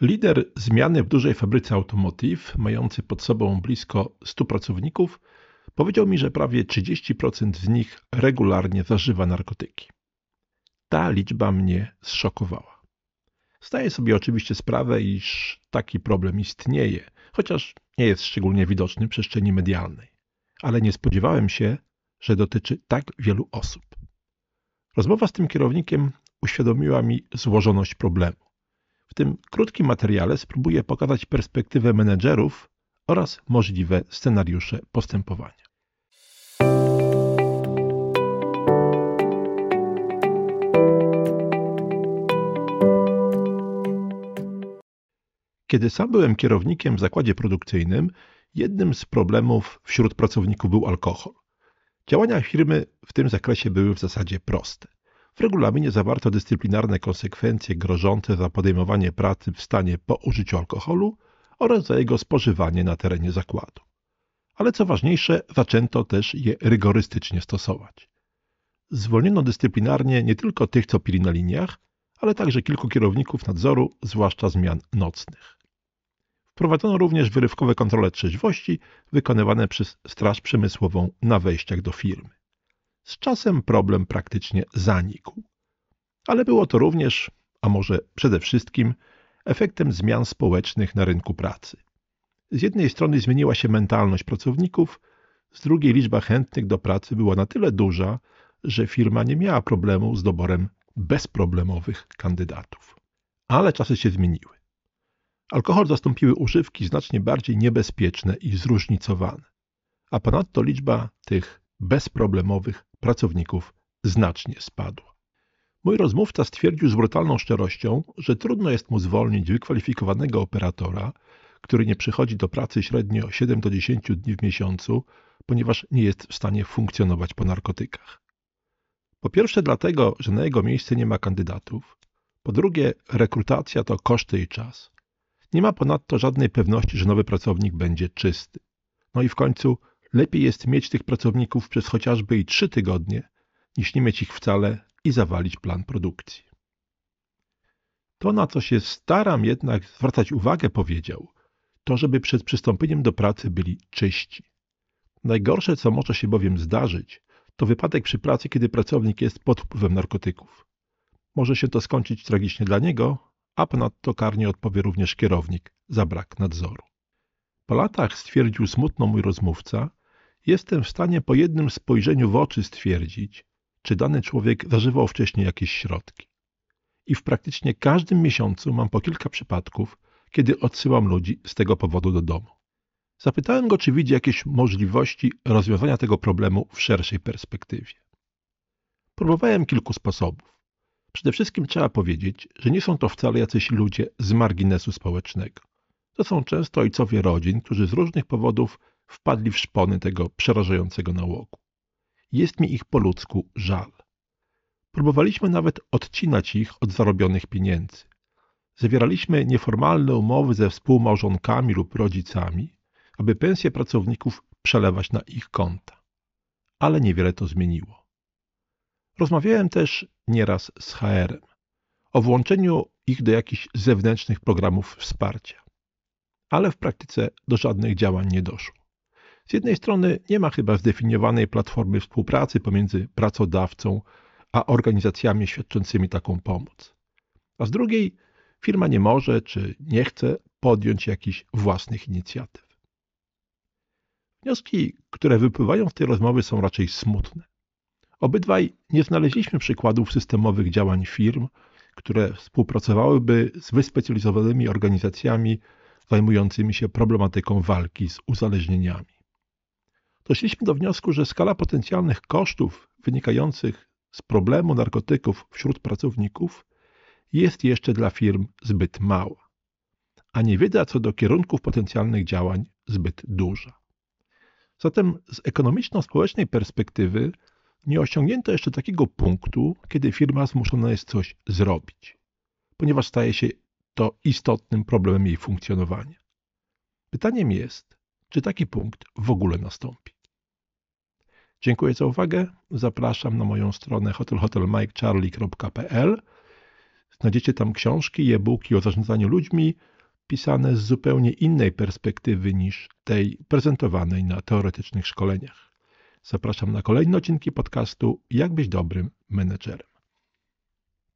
Lider zmiany w dużej fabryce automotive, mający pod sobą blisko 100 pracowników, powiedział mi, że prawie 30% z nich regularnie zażywa narkotyki. Ta liczba mnie zszokowała. Zdaję sobie oczywiście sprawę, iż taki problem istnieje, chociaż nie jest szczególnie widoczny w przestrzeni medialnej. Ale nie spodziewałem się, że dotyczy tak wielu osób. Rozmowa z tym kierownikiem uświadomiła mi złożoność problemu. Tym krótkim materiale spróbuję pokazać perspektywę menedżerów oraz możliwe scenariusze postępowania. Kiedy sam byłem kierownikiem w zakładzie produkcyjnym, jednym z problemów wśród pracowników był alkohol. Działania firmy w tym zakresie były w zasadzie proste. W regulaminie zawarto dyscyplinarne konsekwencje grożące za podejmowanie pracy w stanie po użyciu alkoholu oraz za jego spożywanie na terenie zakładu. Ale co ważniejsze, zaczęto też je rygorystycznie stosować. Zwolniono dyscyplinarnie nie tylko tych, co pili na liniach, ale także kilku kierowników nadzoru, zwłaszcza zmian nocnych. Wprowadzono również wyrywkowe kontrole trzeźwości wykonywane przez Straż Przemysłową na wejściach do firmy. Z czasem problem praktycznie zanikł. Ale było to również, a może przede wszystkim, efektem zmian społecznych na rynku pracy. Z jednej strony zmieniła się mentalność pracowników, z drugiej liczba chętnych do pracy była na tyle duża, że firma nie miała problemu z doborem bezproblemowych kandydatów. Ale czasy się zmieniły. Alkohol zastąpiły używki znacznie bardziej niebezpieczne i zróżnicowane, a ponadto liczba tych bezproblemowych pracowników znacznie spadła. Mój rozmówca stwierdził z brutalną szczerością, że trudno jest mu zwolnić wykwalifikowanego operatora, który nie przychodzi do pracy średnio 7 do 10 dni w miesiącu, ponieważ nie jest w stanie funkcjonować po narkotykach. Po pierwsze dlatego, że na jego miejsce nie ma kandydatów. Po drugie, rekrutacja to koszty i czas. Nie ma ponadto żadnej pewności, że nowy pracownik będzie czysty. No i w końcu lepiej jest mieć tych pracowników przez chociażby i trzy tygodnie, niż nie mieć ich wcale i zawalić plan produkcji. To, na co się staram jednak zwracać uwagę, powiedział, to żeby przed przystąpieniem do pracy byli czyści. Najgorsze, co może się bowiem zdarzyć, to wypadek przy pracy, kiedy pracownik jest pod wpływem narkotyków. Może się to skończyć tragicznie dla niego, a ponadto karnie odpowie również kierownik za brak nadzoru. Po latach, stwierdził smutno mój rozmówca, jestem w stanie po jednym spojrzeniu w oczy stwierdzić, czy dany człowiek zażywał wcześniej jakieś środki. I w praktycznie każdym miesiącu mam po kilka przypadków, kiedy odsyłam ludzi z tego powodu do domu. Zapytałem go, czy widzi jakieś możliwości rozwiązania tego problemu w szerszej perspektywie. Próbowałem kilku sposobów. Przede wszystkim trzeba powiedzieć, że nie są to wcale jacyś ludzie z marginesu społecznego. To są często ojcowie rodzin, którzy z różnych powodów wpadli w szpony tego przerażającego nałogu. Jest mi ich po ludzku żal. Próbowaliśmy nawet odcinać ich od zarobionych pieniędzy. Zawieraliśmy nieformalne umowy ze współmałżonkami lub rodzicami, aby pensje pracowników przelewać na ich konta. Ale niewiele to zmieniło. Rozmawiałem też nieraz z HR-em o włączeniu ich do jakichś zewnętrznych programów wsparcia. Ale w praktyce do żadnych działań nie doszło. Z jednej strony nie ma chyba zdefiniowanej platformy współpracy pomiędzy pracodawcą a organizacjami świadczącymi taką pomoc. A z drugiej firma nie może czy nie chce podjąć jakichś własnych inicjatyw. Wnioski, które wypływają z tej rozmowy są raczej smutne. Obydwaj nie znaleźliśmy przykładów systemowych działań firm, które współpracowałyby z wyspecjalizowanymi organizacjami zajmującymi się problematyką walki z uzależnieniami. Doszliśmy do wniosku, że skala potencjalnych kosztów wynikających z problemu narkotyków wśród pracowników jest jeszcze dla firm zbyt mała, a niewiedza co do kierunków potencjalnych działań zbyt duża. Zatem z ekonomiczno-społecznej perspektywy nie osiągnięto jeszcze takiego punktu, kiedy firma zmuszona jest coś zrobić, ponieważ staje się to istotnym problemem jej funkcjonowania. Pytaniem jest, czy taki punkt w ogóle nastąpi. Dziękuję za uwagę. Zapraszam na moją stronę hotelhotelmikecharlie.pl. Znajdziecie tam książki e-booki o zarządzaniu ludźmi, pisane z zupełnie innej perspektywy niż tej prezentowanej na teoretycznych szkoleniach. Zapraszam na kolejne odcinki podcastu Jak być dobrym menedżerem.